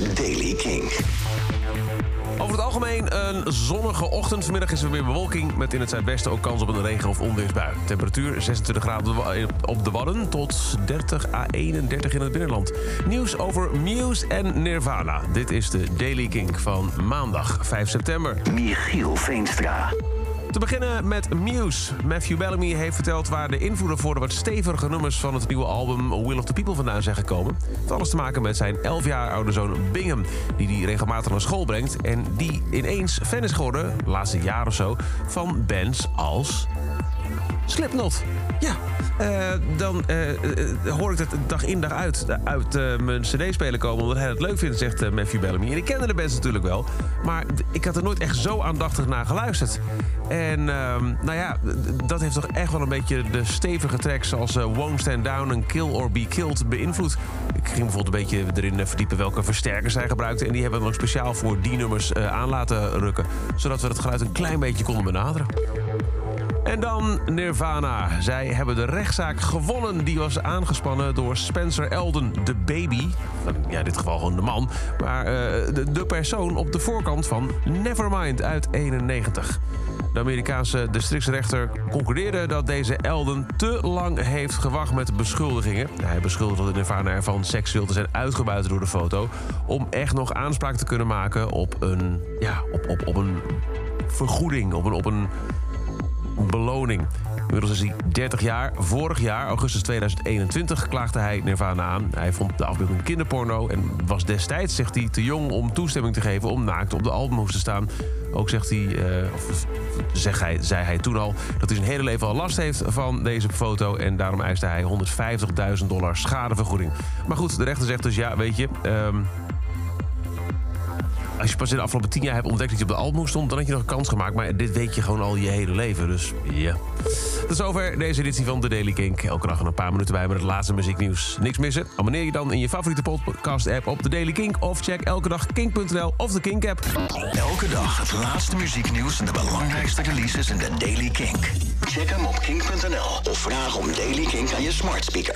is Daily King. Over het algemeen een zonnige ochtend. Vanmiddag is er weer bewolking met in het zuidwesten ook kans op een regen- of onweersbui. Temperatuur 26 graden op de Wadden tot 30 à 31 in het binnenland. Nieuws over Muse en Nirvana. Dit is de Daily Kink van maandag 5 september. Michiel Veenstra. Te beginnen met Muse. Matthew Bellamy heeft verteld waar de invloeden voor de wat stevige nummers van het nieuwe album Will of the People vandaan zijn gekomen. Het alles te maken met zijn 11 jaar oude zoon Bingham, die hij regelmatig naar school brengt. En die ineens fan is geworden, de laatste jaar of zo, van bands als Slipknot. Ja, eh, dan eh, eh, hoor ik het dag in dag uit uit mijn cd-speler komen... omdat hij het leuk vindt, zegt Matthew Bellamy. En ik kende de bands natuurlijk wel, maar ik had er nooit echt zo aandachtig naar geluisterd. En ehm, nou ja, dat heeft toch echt wel een beetje de stevige tracks... als eh, Won't Stand Down en Kill or Be Killed beïnvloed. Ik ging bijvoorbeeld een beetje erin verdiepen welke versterkers hij gebruikte... en die hebben we dan speciaal voor die nummers aan laten rukken... zodat we het geluid een klein beetje konden benaderen. En dan Nirvana. Zij hebben de rechtszaak gewonnen. Die was aangespannen door Spencer Elden, de baby. Ja, in dit geval gewoon de man. Maar eh, de, persoon op de voorkant van Nevermind uit 91. De Amerikaanse districtsrechter concludeerde dat deze Elden te lang heeft gewacht met beschuldigingen. Hij beschuldigde Nirvana ervan seksueel te zijn uitgebuit door de foto. Om echt nog aanspraak te kunnen maken op een, ja, op, op, op een vergoeding, op een, op een beloning. Inmiddels is hij 30 jaar. Vorig jaar, augustus 2021, klaagde hij Nirvana aan. Hij vond de afbeelding kinderporno en was destijds, zegt hij, te jong om toestemming te geven om naakt op de albumhoes te staan. Ook zegt hij, eh, of zeg hij, zei hij toen al, dat hij zijn hele leven al last heeft van deze foto. En daarom eiste hij 150.000 dollar schadevergoeding. Maar goed, de rechter zegt dus ja, weet je. ehm, als je pas in de afgelopen tien jaar hebt ontdekt dat je op de album stond... dan had je nog een kans gemaakt. Maar dit weet je gewoon al je hele leven. Dus ja. Tot zover deze editie van The Daily Kink. Elke dag een paar minuten bij met het laatste muzieknieuws. Niks missen? Abonneer je dan in je favoriete podcast-app op The Daily Kink... of check elke dag kink.nl of de Kink-app. Elke dag het laatste muzieknieuws en de belangrijkste releases in de Daily Kink. Check hem op kink.nl of vraag om Daily Kink aan je smart speaker.